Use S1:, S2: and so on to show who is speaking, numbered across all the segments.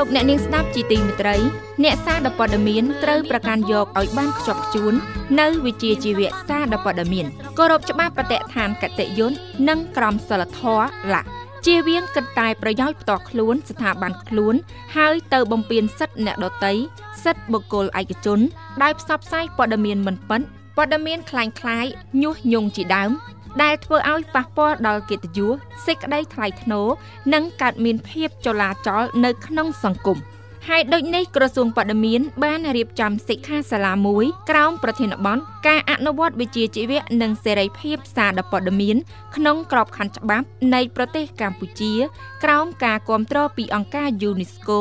S1: លោកអ្នកនាងស្ដាប់ជីទីមេត្រី អ្នកសារព័ត៌មានត្រូវប្រកាន់យកឲ្យបានខ្ជាប់ខ្ជួននៅវិជាជីវៈសារព័ត៌មានគោរពច្បាប់បដិឋានកតិយន្តនិងក្រមសីលធម៌ឡាជៀសវាងគិតតែប្រយោជន៍ផ្ទាល់ខ្លួនស្ថាប័នខ្លួន ហើយទៅបំពេញសិទ្ធិអ្នកដទៃសិទ្ធិបុគ្គលឯកជនដោយផ្សព្វផ្សាយព័ត៌មានមិនពិតព័ត៌មានคล้ายៗញុះញង់ជាដើម ដែលធ្វើឲ្យប៉ះពាល់ដល់កិត្តិយសសេចក្តីថ្លៃថ្នូរនិងកើតមានភាពចលាចលនៅក្នុងសង្គមហើយដូចនេះក្រសួងបដិមានបានរៀបចំសិក្ខាសាលាមួយក្រោមប្រធានបទការអនុវត្តវិជ្ជាជីវៈនិងសេរីភាពសារព័ត៌មានក្នុងក្របខ័ណ្ឌច្បាប់នៃប្រទេសកម្ពុជា ក្រោមការគ្រប់គ្រងពីអង្គការ UNESCO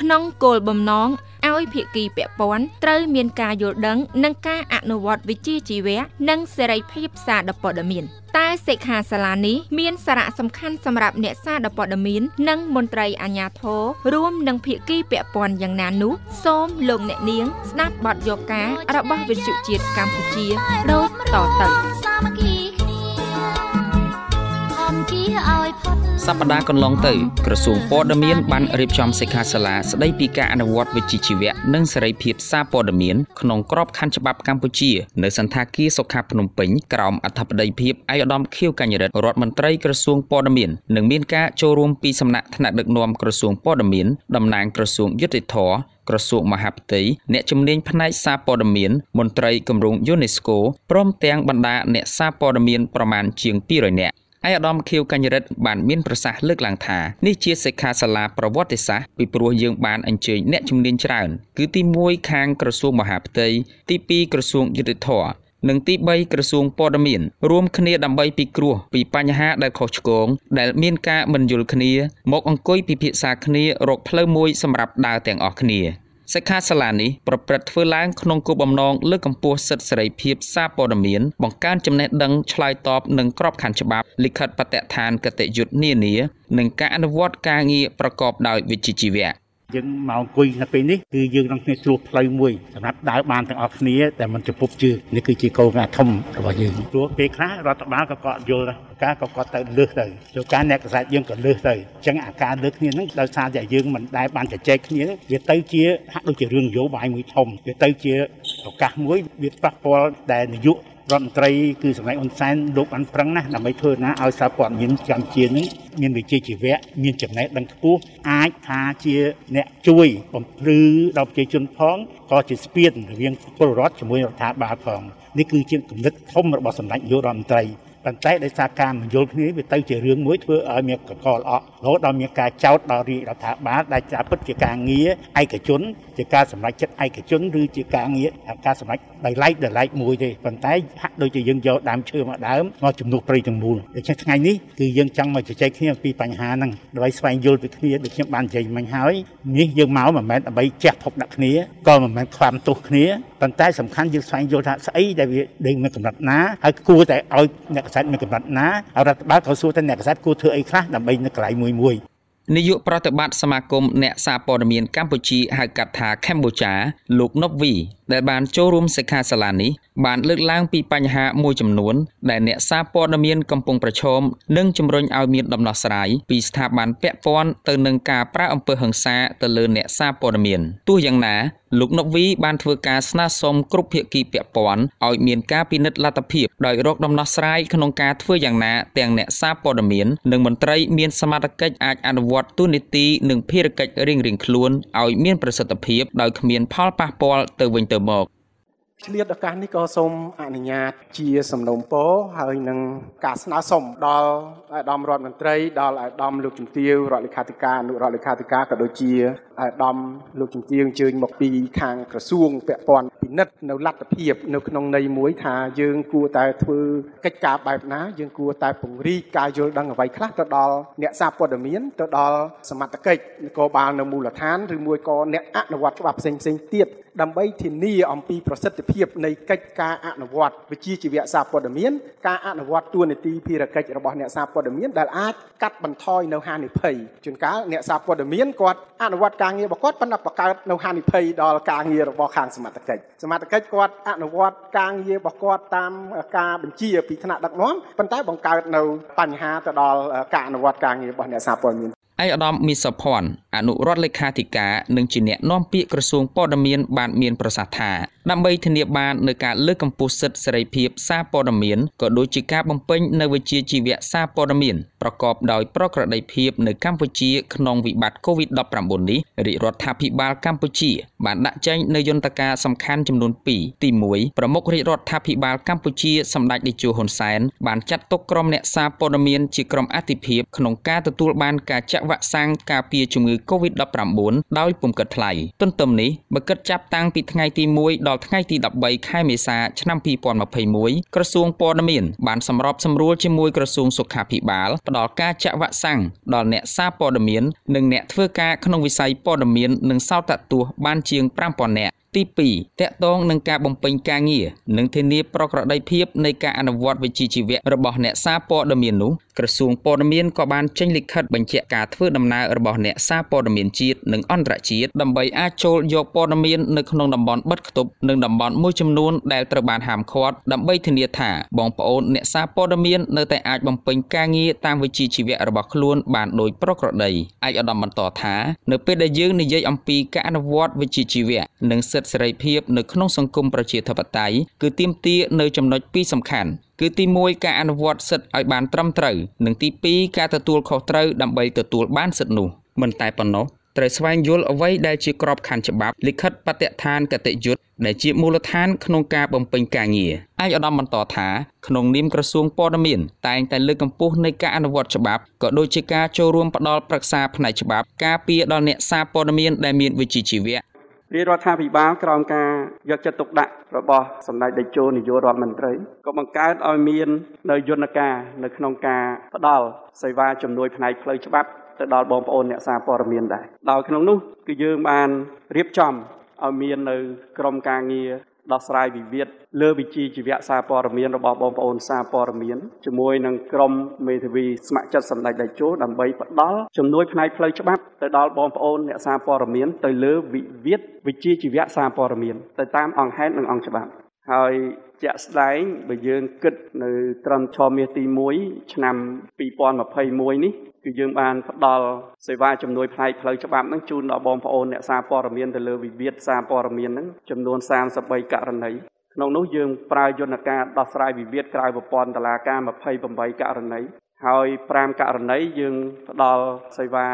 S1: ក្នុងគោលបំណង ឲ្យភាគីពាក់ព័ន្ធត្រូវមានការយល់ដឹង និងការអនុវត្តវិជ្ជាជីវៈនិងសេរីភាពសារព័ត៌មានតែសិក្ខាសាលានេះមានសារៈសំខាន់សម្រាប់អ្នកសារព័ត៌មាន និងមន្ត្រីអាជ្ញាធររួមនឹងភាគីពាក់ព័ន្ធយ៉ាងណានោះសូមលោកអ្នកនាង ស្ដាប់បទយកការរបស់វិទ្យុជាតិកម្ពុជាដូចតទៅសាមគ្គីគ្នា
S2: អមគីឲ្យផុត សប្តាហ៍កន្លងទៅក្រសួងព័ត៌មានបានរៀបចំសិក្ខាសាលាស្ដីពីការអនុវត្តវិជ្ជាជីវៈនិងសេរីភាពសារព័ត៌មានក្នុងក្របខ័ណ្ឌច្បាប់កម្ពុជានៅសន្តាគារសុខាភ្នំពេញក្រោមអធិបតីភាពឯកឧត្តមខៀវកញ្ញរិទ្ធរដ្ឋមន្ត្រីក្រសួងព័ត៌មាននិងមានការចូលរួមពីសំណាក់ថ្នាក់ដឹកនាំក្រសួងព័ត៌មានតំណាងក្រសួងយុតិធធក្រសួងមហាផ្ទៃអ្នកជំនាញផ្នែកសារព័ត៌មានមន្ត្រីគម្រោង UNESCO ព្រមទាំងបណ្ដាអ្នកសារព័ត៌មានប្រមាណជាង200នាក់ ឯកឧត្តមខៀវកញ្ញរិទ្ធបានមានប្រសាសន៍លើកឡើងថានេះជាសិក្ខាសាលាប្រវត្តិសាស្ត្រពីព្រោះយើងបានអញ្ជើញអ្នកជំនាញច្រើន គឺទី1ខាងក្រសួងមហាផ្ទៃទី2ក្រសួងយុតិធធនិងទី3ក្រសួងព័ត៌មានរួមគ្នាដើម្បីពិគ្រោះពីបញ្ហាដែលខុសឆ្គងដែលមានការមិនយល់គ្នា មកអង្គុយពិភាក្សាគ្នារកផ្លូវមួយសម្រាប់ដើរទាំងអស់គ្នា សិក្ខាសាលានេះប្រព្រឹត្តធ្វើឡើងក្នុងគោលបំណងលើកកម្ពស់សិទ្ធិសេរីភាពសារព័ត៌មានបង្កើនចំណេះដឹងឆ្លើយតបនឹងក្របខ័ណ្ឌច្បាប់លិខិតបទដ្ឋានគតិយុត្តនានានិងការអនុវត្តការងារប្រកបដោយវិជ្ជាជីវៈ
S3: យើងមកអង្គុយនៅពេលនេះគឺយើងនឹងគ្នាជួបផ្លូវមួយសម្រាប់ដើរបានទាំងអស់គ្នាតែមិនចំពប់ជើងនេះគឺជាគោលការណ៍ធំរបស់យើងព្រោះពេលខ្លះរដ្ឋបាលក៏គាត់យល់ដែរការក៏គាត់ទៅលើសទៅចូលការអ្នកកសែតយើងក៏លើសទៅអញ្ចឹងអាការលើសគ្នាហ្នឹងដោយសារតែយើងមិនដែលបានជជែកគ្នាវាទៅជាហាក់ដូចជារឿងនយោបាយមួយធំវាទៅជាឱកាសមួយវាប៉ះពាល់ដែលនាយក រដ្ឋមន្ត្រីគឺសម្ដេចហ៊ុនសែនលោកបានប្រឹងណាស់ដើម្បីធ្វើណាឲ្យសារព័ត៌មានកម្ពុជានឹងមានវិជ្ជាជីវៈមានចំណេះដឹងខ្ពស់អាចថាជាអ្នកជួយបំភ្លឺដល់ប្រជាជនផងក៏ជាស្ពានរវាងពលរដ្ឋជាមួយរដ្ឋាភិបាលផងនេះគឺជាគំនិតធំរបស់សម្ដេចនាយករដ្ឋមន្ត្រីប៉ុន្តែដោយសារការមិនយល់គ្នាវាទៅជារឿងមួយធ្វើឲ្យមានកកលអក់រហូតដល់មានការចោទដល់រាជរដ្ឋាភិបាលដែលចាពិតជាការងារឯកជនជាការសម្រេចចិត្តឯកជនឬជាការងារការសម្រេច ដោយឡែកដោយឡែកមួយទេប៉ុន្តែហាក់ដូចជាយើងយកដើមឈើមកដើមមកជំនួសព្រៃទាំងមូលដូច្នេះថ្ងៃនេះគឺយើងចង់មកជជែកគ្នាអំពីបញ្ហាហ្នឹងដើម្បីស្វែងយល់ពីគ្នាដូចខ្ញុំបាននិយាយមិញហើយនេះយើងមកមិនមែនដើម្បីជះភពដាក់គ្នាក៏មិនមែនខ្វាំទោសគ្នាប៉ុន្តែសំខាន់យើងស្វែងយល់ថាស្អីដែលវាដេញមានកម្រិតណាហើយគួរតែឲ្យអ្នកកសែតមានកម្រិតណារដ្ឋបាលក៏សួរថាអ្នកកសែតគួរធ្វើអីខ្លះដើម្បីនៅកន្លែងមួយមួយ
S2: នាយកប្រតិបត្តិសមាគមអ្នកសារព័ត៌មានកម្ពុជាហៅកាត់ថាកម្ពុជាលោកណុបវី ដែលបានចូលរួមសិក្ខាសាលានេះបានលើកឡើងពីបញ្ហាមួយចំនួន ដែលអ្នកសារព័ត៌មានកំពុងប្រឈមនិងជំរុញឲ្យមានដំណោះស្រាយពីស្ថាប័នពាក់ព័ន្ធទៅនឹងការប្រើអំពើហិង្សាទៅលើអ្នកសារព័ត៌មានទោះយ៉ាងណាលោកណុកវីបានធ្វើការស្នើសុំគ្រប់ភាគីពាក់ព័ន្ធឲ្យមានការពិនិត្យលទ្ធភាពដោយរកដំណោះស្រាយក្នុងការធ្វើយ៉ាងណាទាំងអ្នកសារព័ត៌មាននិងមន្ត្រីមានសមត្ថកិច្ចអាចអនុវត្តទូនីតិនិងភារកិច្ចរៀងៗខ្លួនឲ្យមានប្រសិទ្ធភាពដោយគ្មានផលប៉ះពាល់ទៅវិញទៅមក
S4: ឆ្លៀតឱកាសនេះក៏សូមអនុញ្ញាតជាសំណូមពរហើយនឹងការស្នើសុំដល់អាដាមរដ្ឋមន្ត្រីដល់អាដាមលោកជំទាវរដ្ឋលេខាធិការអនុរដ្ឋលេខាធិការក៏ដូចជាអាដាមលោកជំទាវអញ្ជើញមកពីខាងក្រសួងពាក់ព័ន្ធពិនិត្យនៅលទ្ធភាពនៅក្នុងន័យមួយថាយើងគួរតែធ្វើកិច្ចការបែបណាយើងគួរតែពង្រីកការយល់ដឹងអ្វីខ្លះទៅដល់អ្នកសារព័ត៌មានទៅដល់សមត្ថកិច្ចនគរបាលនៅមូលដ្ឋានឬមួយក៏អ្នកអនុវត្តច្បាប់ផ្សេងៗទៀតដើម្បីធានាអំពីប្រសិទ្ធភាពនៃកិច្ចការអនុវត្តវិជ្ជាជីវៈសារព័ត៌មានការអនុវត្តទួនាទីភារកិច្ចរបស់អ្នកសារព័ត៌មានដែលអាចកាត់បន្ថយនៅហានិភ័យជួនកាលអ្នកសារព័ត៌មានគាត់អនុវត្តការងាររបស់គាត់ប៉ុន្តែបង្កើតនៅហានិភ័យដល់ការងាររបស់ខាងសមត្ថកិច្ចសមត្ថកិច្ចគាត់អនុវត្តការងាររបស់គាត់តាមការបញ្ជាពីថ្នាក់ដឹកនាំប៉ុន្តែបង្កើតនៅបញ្ហាទៅដល់ការអនុវត្តការងាររបស់អ្នកសារព័ត៌មាន
S2: ឯកឧត្តមមីសុភ័ណ្ឌអនុរដ្ឋលេខាធិការនិងជាអ្នកនាំពាក្យក្រសួងព័ត៌មានបានមានប្រសាសន៍ថាដើម្បីធានាបាននូវការលើកកម្ពស់សិទ្ធិសេរីភាពសារព័ត៌មានក៏ដូចជាការបំពេញនៅវិជ្ជាជីវៈសារព័ត៌មានប្រកបដោយប្រក្រតីភាពនៅកម្ពុជាក្នុងវិបត្តិ COVID-19 នេះរាជរដ្ឋាភិបាលកម្ពុជាបានដាក់ចេញនូវយន្តការសំខាន់ចំនួន2ទី1ប្រមុខរាជរដ្ឋាភិបាលកម្ពុជាសម្ដេចតេជោហ៊ុនសែនបានចាត់ទុកក្រុមអ្នកសារព័ត៌មានជាក្រុមអាទិភាពក្នុងការទទួលបានការចាក់វ៉ាក់សាំងការពារជំងឺ COVID-19 ដោយពុំគិតថ្លៃទន្ទឹមនេះបើគិតចាប់តាំងពីថ្ងៃទី1ដល់ថ្ងៃទី13ខែមេសាឆ្នាំ2021ក្រសួងព័ត៌មានបានសម្របសម្រួលជាមួយក្រសួងសុខាភិបាលផ្ដល់ការចាក់វ៉ាក់សាំងដល់អ្នកសារព័ត៌មាននិងអ្នកធ្វើការក្នុងវិស័យព័ត៌មាននិងសោតទស្សន៍បានជាង5000នាក់ទី2តកតងនឹងការបំពេញការងារនិងធានាប្រក្រតីភាពនៃការអនុវត្តវិជ្ជាជីវៈរបស់អ្នកសារព័ត៌មាននោះក្រសួងព័ត៌មានក៏បានចេញលិខិតបញ្ជាក់ការធ្វើដំណើររបស់អ្នកសារព័ត៌មានជាតិនិងអន្តរជាតិដើម្បីអាចចូលយកព័ត៌មាននៅក្នុងតំបន់បិទគប់និងតំបន់មួយចំនួនដែលត្រូវបានហាមឃាត់ដើម្បីធានាថាបងប្អូនអ្នកសារព័ត៌មាននៅតែអាចបំពេញការងារតាមវិជ្ជាជីវៈរបស់ខ្លួនបានដោយប្រក្រតីឯកឧត្តមបន្តថានៅពេលដែលយើងនិយាយអំពីការអនុវត្តវិជ្ជាជីវៈនិងសិទ្ធិសេរីភាពនៅក្នុងសង្គមប្រជាធិបតេយ្យគឺទាមទារនៅចំណុចពីរសំខាន់គឺទី1ការអនុវត្តសិទ្ធិឲ្យបានត្រឹមត្រូវនិងទី2ការទទួលខុសត្រូវដើម្បីទទួលបានសិទ្ធិនោះមិនតែប៉ុណ្ណោះត្រូវស្វែងយល់អ្វីដែលជាក្របខ័ណ្ឌច្បាប់លិខិតបទដ្ឋានគតិយុត្តដែលជាមូលដ្ឋានក្នុងការបំពេញការងារឯកឧត្តមបន្តថាក្នុងនាមក្រសួងព័ត៌មានតែងតែលើកកម្ពស់នៃការអនុវត្តច្បាប់ក៏ដូចជាការចូលរួមផ្ដល់ប្រឹក្សាផ្នែកច្បាប់ការពារដល់អ្នកសារព័ត៌មានដែលមានវិជ្ជាជីវៈ
S5: រាជរដ្ឋាភិបាលក្រោមការយកចិត្តទុកដាក់របស់សម្ដេចតេជោនាយករដ្ឋមន្ត្រីក៏បង្កើតឲ្យមាននៅយន្តការនៅក្នុងការផ្ដល់សេវាជំនួយផ្នែកផ្លូវច្បាប់ទៅដល់បងប្អូនអ្នកសារព័ត៌មានដែរដោយក្នុងនោះគឺយើងបានរៀបចំឲ្យមាននៅក្រុមការងារ ដោះស្រាយវិវាទលើវិជាជីវៈសារព័ត៌មានរបស់បងប្អូនសារព័ត៌មានជាមួយនឹងក្រុមមេធាវីស្ម័គ្រចិត្តសម្ដេចតេជោដើម្បីផ្ដល់ជំនួយផ្នែកផ្លូវច្បាប់ទៅដល់បងប្អូនអ្នកសារព័ត៌មានទៅលើវិវាទវិជាជីវៈសារព័ត៌មានទៅតាមអង្គហេតុនិងអង្គច្បាប់ហើយ ជាក់ស្ដែងបើយើងគិតនៅត្រឹមឆមាសទី1ឆ្នាំ2021នេះគឺយើងបានផ្ដល់សេវាជំនួយផ្នែកផ្លូវច្បាប់ហ្នឹងជូនដល់បងប្អូនអ្នកសារព័ត៌មានទៅលើវិវាទសារព័ត៌មានហ្នឹងចំនួន33ករណីក្នុងនោះយើងប្រើយន្តការដោះស្រាយវិវាទក្រៅប្រព័ន្ធតុលាការ28ករណីហើយ5ករណីយើងផ្ដល់សេវា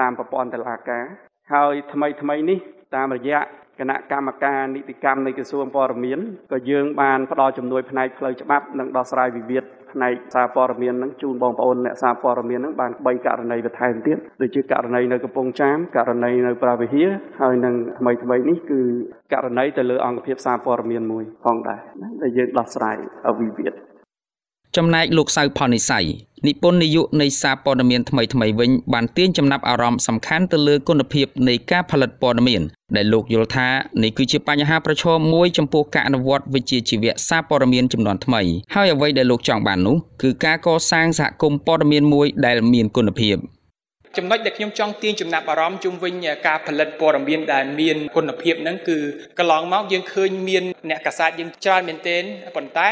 S5: តាមប្រព័ន្ធតុលាការហើយថ្មីថ្មីនេះតាមរយៈ គណៈកម្មការនីតិកម្មនៃក្រសួងព័ត៌មានក៏យើងបានផ្ដល់ជំនួយផ្នែកផ្លូវច្បាប់និងដោះស្រាយវិវាទផ្នែកសារព័ត៌មាននឹងជូនបងប្អូនអ្នកសារព័ត៌មាននឹងបាន3ករណីបន្ថែមទៀតដូចជាករណីនៅកំពង់ចាមករណីនៅប្រាវិហាហើយនឹងថ្មីថ្មីនេះគឺករណីទៅលើអង្គភាពសារព័ត៌មានមួយផងដែរដែលយើងដោះស្រាយវិវាទ
S2: ចំណែកលោកសៅផននិស័យនិពន្ធនាយកនៃសារព័ត៌មានថ្មីថ្មីវិញបានទាញចំណាប់អារម្មណ៍សំខាន់ទៅលើគុណភាពនៃការផលិតព័ត៌មានដែលលោកយល់ថានេះគឺជាបញ្ហាប្រឈមមួយចំពោះការអនុវត្តវិជ្ជាជីវៈសារព័ត៌មានចំនួនថ្មីហើយអ្វីដែលលោកចង់បាននោះគឺការកសាងសហគមន៍ព័ត៌មានមួយដែលមានគុណភាព
S6: ចំណុចដែលខ្ញុំចង់ទាញចំណាប់អារម្មណ៍ជុំវិញការផលិតព័ត៌មានដែលមានគុណភាពហ្នឹងគឺកន្លងមកយើងឃើញមានអ្នកកាសែតយើងច្រើនមែនទែនប៉ុន្តែ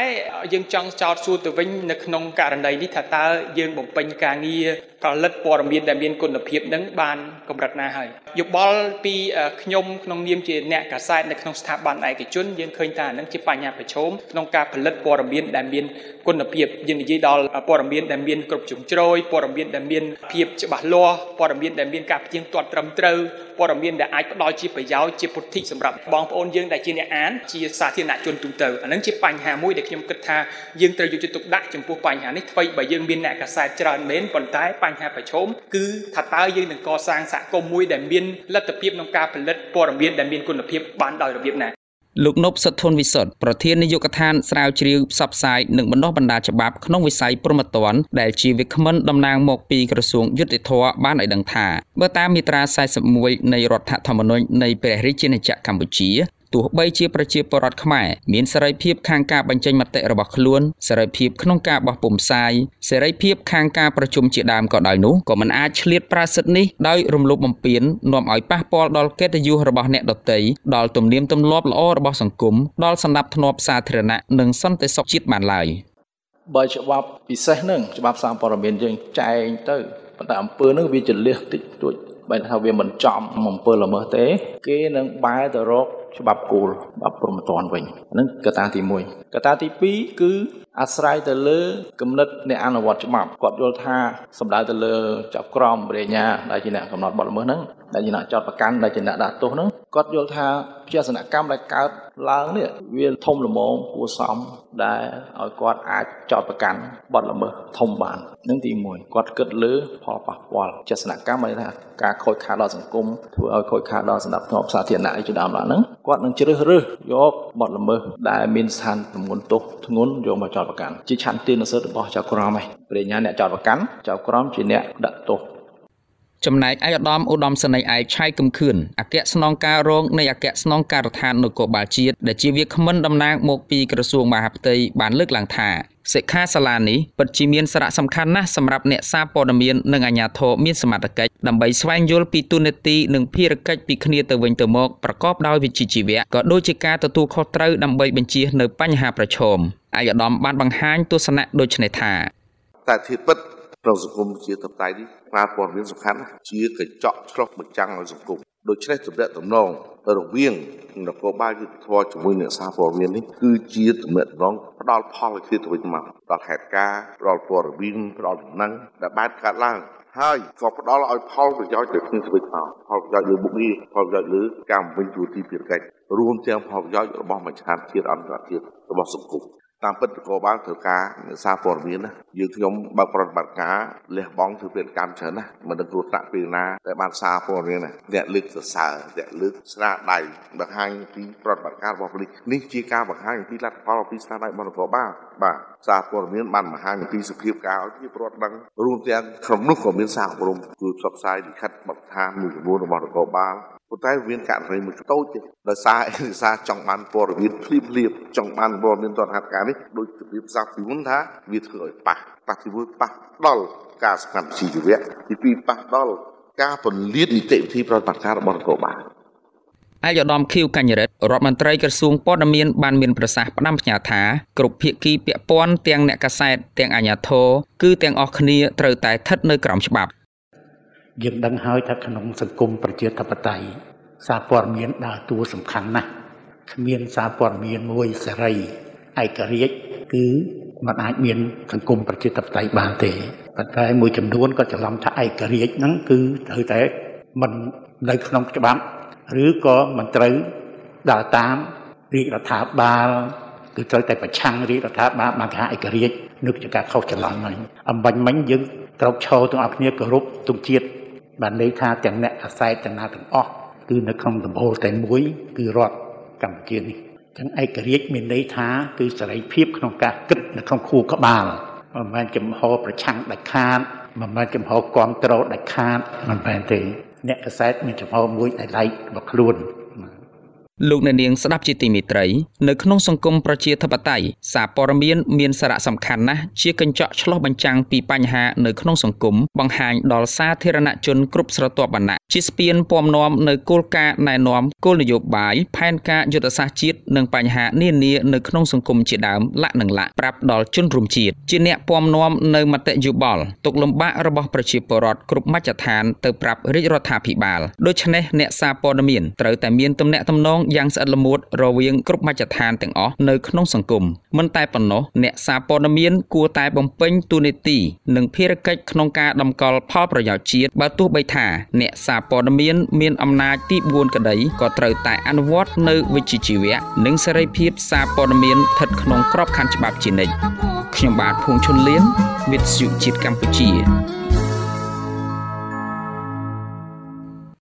S6: យើងចង់ចោទសួរទៅវិញនៅក្នុងករណីនេះថាតើយើងបំពេញការងារផលិតព័ត៌មានដែលមានគុណភាពនឹងបានកម្រិតណាហើយយោបល់ពីខ្ញុំក្នុងនាមជាអ្នកកាសែតនៅក្នុងស្ថាប័នឯកជនយើងឃើញថានឹងជាបញ្ហាប្រឈមក្នុងការផលិតព័ត៌មានដែលមានគុណភាពយើងនិយាយដល់ព័ត៌មានដែលមានគ្រប់ជ្រុងជ្រោយព័ត៌មានដែលមានភាពច្បាស់លាស់ព័ត៌មានដែលមានការផ្ទៀងផ្ទាត់ត្រឹមត្រូវព័ត៌មានដែលអាចផ្ដល់ជាប្រយោជន៍ជាពុទ្ធិសម្រាប់បងប្អូនយើងដែលជាអ្នកអានជាសាធារណជនទូទៅអានឹងជាបញ្ហាមួយដែលខ្ញុំគិតថាយើងត្រូវយកចិត្តទុកដាក់ចំពោះបញ្ហានេះថ្មីបើយើងមានអ្នកកាសែតច្រើនមែនប៉ុន្តែបញ្ហាប្រឈមគឺថាតើយើងនឹងកសាងសហគមន៍មួយដែលមានលទ្ធភាពក្នុងការផលិតព័ត៌មានដែលមានគុណភាពបានដោយរបៀបណា
S2: លោកនប់សុធនវិសុទ្ធប្រធាននាយកដ្ឋានស្រាវជ្រាវផ្សព្វផ្សាយនិងបណ្ដុះបណ្ដាលច្បាប់ក្នុងវិស័យព្រហ្មទណ្ឌដែលជាវិក្មិនតំណាងមកពីក្រសួងយុតិធធបានឲ្យដឹងថាបើតាមមាត្រា41នៃរដ្ឋធម្មនុញ្ញនៃព្រះរាជាណាចក្រកម្ពុជា ទោះបីជាប្រជាពលរដ្ឋខ្មែរមានសេរីភាពខាងការបញ្ចេញមតិរបស់ខ្លួនសេរីភាពក្នុងការបោះពុម្ពផ្សាយសេរីភាពខាងការប្រជុំជាដើមក៏ដោយនោះក៏មិនអាចឆ្លៀតប្រើសិទ្ធិនេះដោយរំលោភបំពាននាំឲ្យប៉ះពាល់ដល់កិត្តិយសរបស់អ្នកដទៃដល់ទំនៀមទម្លាប់ល្អរបស់សង្គមដល់សន្តិភាពសាធារណៈនិងសន្តិសុខជាតិបានឡើយ
S7: បើច្បាប់ពិសេសនឹងច្បាប់សារព័ត៌មានយើងចែងទៅប៉ុន្តែអំពើនឹងវាចលះតិចតួចបើថាវាមិនចំអំពើល្មើសទេ គេនឹងបែរទៅរក ច្បាប់គោលច្បាប់ព្រហ្មទណ្ឌវិញហ្នឹងកត្តាទី1កត្តាទី2គឺអាស្រ័យទៅលើគំនិតអ្នកអនុវត្តច្បាប់គាត់យល់ថាសំដៅទៅលើចាប់ក្រមបរិញ្ញាដែលជាអ្នកកំណត់បទល្មើសហ្នឹងដែលជាអ្នកចោតប្រកាន់ដែលជាអ្នកដាក់ទោសហ្នឹងគាត់យល់ថាជាសនកម្មដែលកើតឡើងនេះវាធំល្មមគួរសមដែលឲ្យគាត់អាចចោតប្រកាន់បទល្មើសធំបាននឹងទី1គាត់គិតលើផលប៉ះពាល់ជាសនកម្មមានថាការខូចខាតដល់សង្គមធ្វើឲ្យខូចខាតដល់សណ្ដាប់ធ្នាប់សាធារណៈជាដើមឡើងហ្នឹងគាត់នឹងជ្រើសរើសយកបទល្មើសដែលមានស្ថានទម្ងន់ទោសធ្ងន់យកមកចោតប្រកាន់ជាឆន្ទៈនិស្សិតរបស់ចៅក្រមឯងបរិញ្ញាអ្នកចោតប្រកាន់ចៅក្រមជាអ្នកដាក់ទោស
S2: ចំណែកឯកឧត្តមឧត្តមសេនីយ៍ឯកឆៃកំខឿនអគ្គស្នងការរងនៃអគ្គស្នងការដ្ឋាននគរបាលជាតិដែលជាវាគ្មិនតំណាងមកពីក្រសួងមហាផ្ទៃបានលើកឡើងថាសិក្ខាសាលានេះពិតជាមានសារៈសំខាន់ណាស់សម្រាប់អ្នកសារព័ត៌មាននិងអាជ្ញាធរមានសមត្ថកិច្ចដើម្បីស្វែងយល់ពីទូនាទីនិងភារកិច្ចពីគ្នាទៅវិញទៅមកប្រកបដោយវិជ្ជាជីវៈក៏ដូចជាការទទួលខុសត្រូវដើម្បីបញ្ជៀសនៅបញ្ហាប្រឈមឯកឧត្តមបានបង្ហាញទស្សនៈដូចនេះថា
S8: តែធៀបពិត ក្នុងសង្គមជាតបតៃនេះប្រើព័ត៌មានសំខាន់ជាកញ្ចក់ឆ្លុះបញ្ចាំងឲ្យសង្គមដូច្នេះទំនាក់ទំនងរវាងនគរបាលយុទ្ធធរជាមួយអ្នកសារព័ត៌មាននេះគឺជាទំនាក់ទំនងផ្ដល់ផលឲ្យគ្នាទៅវិញមកដល់ហេតុការណ៍ផ្ដល់ព័ត៌មានផ្ដល់ដំណឹងដែលបានកើតឡើងហើយក៏ផ្ដល់ឲ្យផលប្រយោជន៍ទៅគ្នាទៅវិញមកផលប្រយោជន៍លើបុគ្គលិកផលប្រយោជន៍លើការបំពេញទួនាទីភារកិច្ចរួមទាំងផលប្រយោជន៍របស់មជ្ឈដ្ឋានជាតិអន្តរជាតិរបស់សង្គម តាមពិតក៏បានធ្វើការសារព័ត៌មានណាយើងខ្ញុំបើកប្រតិបត្តិការលះបង់ធ្វើពាណិកម្មច្រើនណាមិនដឹងគ្រោះថ្នាក់ពេលណាតែបានសារព័ត៌មានណាអ្នកលើកសរសើរអ្នកលើកស្នាដៃបង្ហាញពីប្រតិបត្តិការរបស់ប៉ូលីសនេះជាការបង្ហាញពីលទ្ធផលពីស្នាដៃរបស់នគរបាលបាទសារព័ត៌មានបានបង្ហាញពីសភាពការឲ្យប្រជាពលរដ្ឋដឹងរួមទាំងក្នុងនោះក៏មានសារអប់រំជួយផ្សព្វផ្សាយលិខិតបទដ្ឋានមួយចំនួនរបស់នគរបាល ប៉ុន្តែមានករណីមួយតូចទេដោយសារឯកសារចង់បានព័ត៌មានភ្លាមភ្លាមចង់បានព័ត៌មានតនហេតុការនេះដោយជម្រាបសាពីមុនថាវាធ្វើឲ្យប៉ះប៉ះទីមួយប៉ះដល់ការសកម្មជីវៈទីពីរប៉ះដល់ការពន្លាតនីតិវិធីប្រតិបត្តិការរបស់នគរបាល
S2: ឯកឧត្តមខៀវកញ្ញរិទ្ធរដ្ឋមន្ត្រីក្រសួងព័ត៌មានបានមានប្រសាសន៍ផ្ដាំផ្ញើថាគ្រប់ភាគីពាក់ព័ន្ធទាំងអ្នកកាសែតទាំងអាជ្ញាធរគឺទាំងអស់គ្នាត្រូវតែស្ថិតនៅក្រោមច្បាប់
S3: យើងដឹងហើយថាក្នុងសង្គមប្រជាធិបតេយ្យសារព័ត៌មានដើរតួសំខាន់ណាស់គ្មានសារព័ត៌មានមួយសេរីឯករាជ្យគឺมันអាចមានសង្គមប្រជាធិបតេយ្យបានទេប៉ុន្តែមួយចំនួនក៏ច្រឡំថាឯករាជ្យហ្នឹងគឺត្រូវតែមិននៅក្នុងច្បាប់ឬក៏មិនត្រូវដើរតាមរាជរដ្ឋាភិបាលគឺត្រូវតែប្រឆាំងរាជរដ្ឋាភិបាលបានថាឯករាជ្យនឹងជាការខុសច្រឡំហ្នឹងអំបញ្ញមិញយើងត្រូវឈរទាំងអស់គ្នាគោរពទង់ជាតិ បានន័យថាទាំងអ្នកអាស្រ័យទាំងណាទាំងអស់គឺនៅក្នុងដំបូលតែមួយគឺរដ្ឋកម្ពុជានេះចឹងឯករាជ្យមានន័យថាគឺសេរីភាពក្នុងការគិតនៅក្នុងខួរក្បាលមិនមែនចំហប្រឆាំងដាច់ខាតមិនមែនចំហគ្រប់គ្រងដាច់ខាតមិនមែនទេអ្នកកសែតមានចំហមួយដែលឡែករបស់ខ្លួន
S2: លោកអ្នកនាងស្ដាប់ជាទីមេត្រីនៅក្នុងសង្គមប្រជាធិបតេយ្យសារព័ត៌មានមានសារៈសំខាន់ណាស់ជាកញ្ចក់ឆ្លុះបញ្ចាំងពីបញ្ហានៅក្នុងសង្គមបង្ហាញដល់សាធារណជនគ្រប់ស្រទាប់វណ្ណៈ ជាស្ពានពំនាំនៅគោលការណ៍ណែនាំគោលនយោបាយផែនការយុទ្ធសាស្ត្រជាតិនិងបញ្ហានានានៅក្នុងសង្គមជាដើមលក្ខនឹងលក្ខប្រាប់ដល់ជនរួមជាតិជាអ្នកពំនាំនៅមតិយោបល់ទុកលំបាករបស់ប្រជាពលរដ្ឋគ្រប់មជ្ឈដ្ឋានទៅប្រាប់រាជរដ្ឋាភិបាលដូច្នេះអ្នកសារព័ត៌មានត្រូវតែមានទំនាក់ទំនងយ៉ាងស្អិតល្មួតរវាងគ្រប់មជ្ឈដ្ឋានទាំងអស់នៅក្នុងសង្គមមិនតែប៉ុណ្ណោះអ្នកសារព័ត៌មានគួរតែបំពេញតួនាទីនិងភារកិច្ចក្នុងការដំកល់ផលប្រយោជន៍ជាតិបើទោះបីថាអ្នកសារព័ត៌មានមានអំណាចទី4ក្តីក៏ត្រូវតែអនុវត្តនៅវិជ្ជាជីវៈនិងសេរីភាពសារព័ត៌មានស្ថិតក្នុងក្របខ័ណ្ឌច្បាប់ជានិច្ចខ្ញុំបាទភួងឈុនលៀនវិទ្យុជាតិកម្ពុជា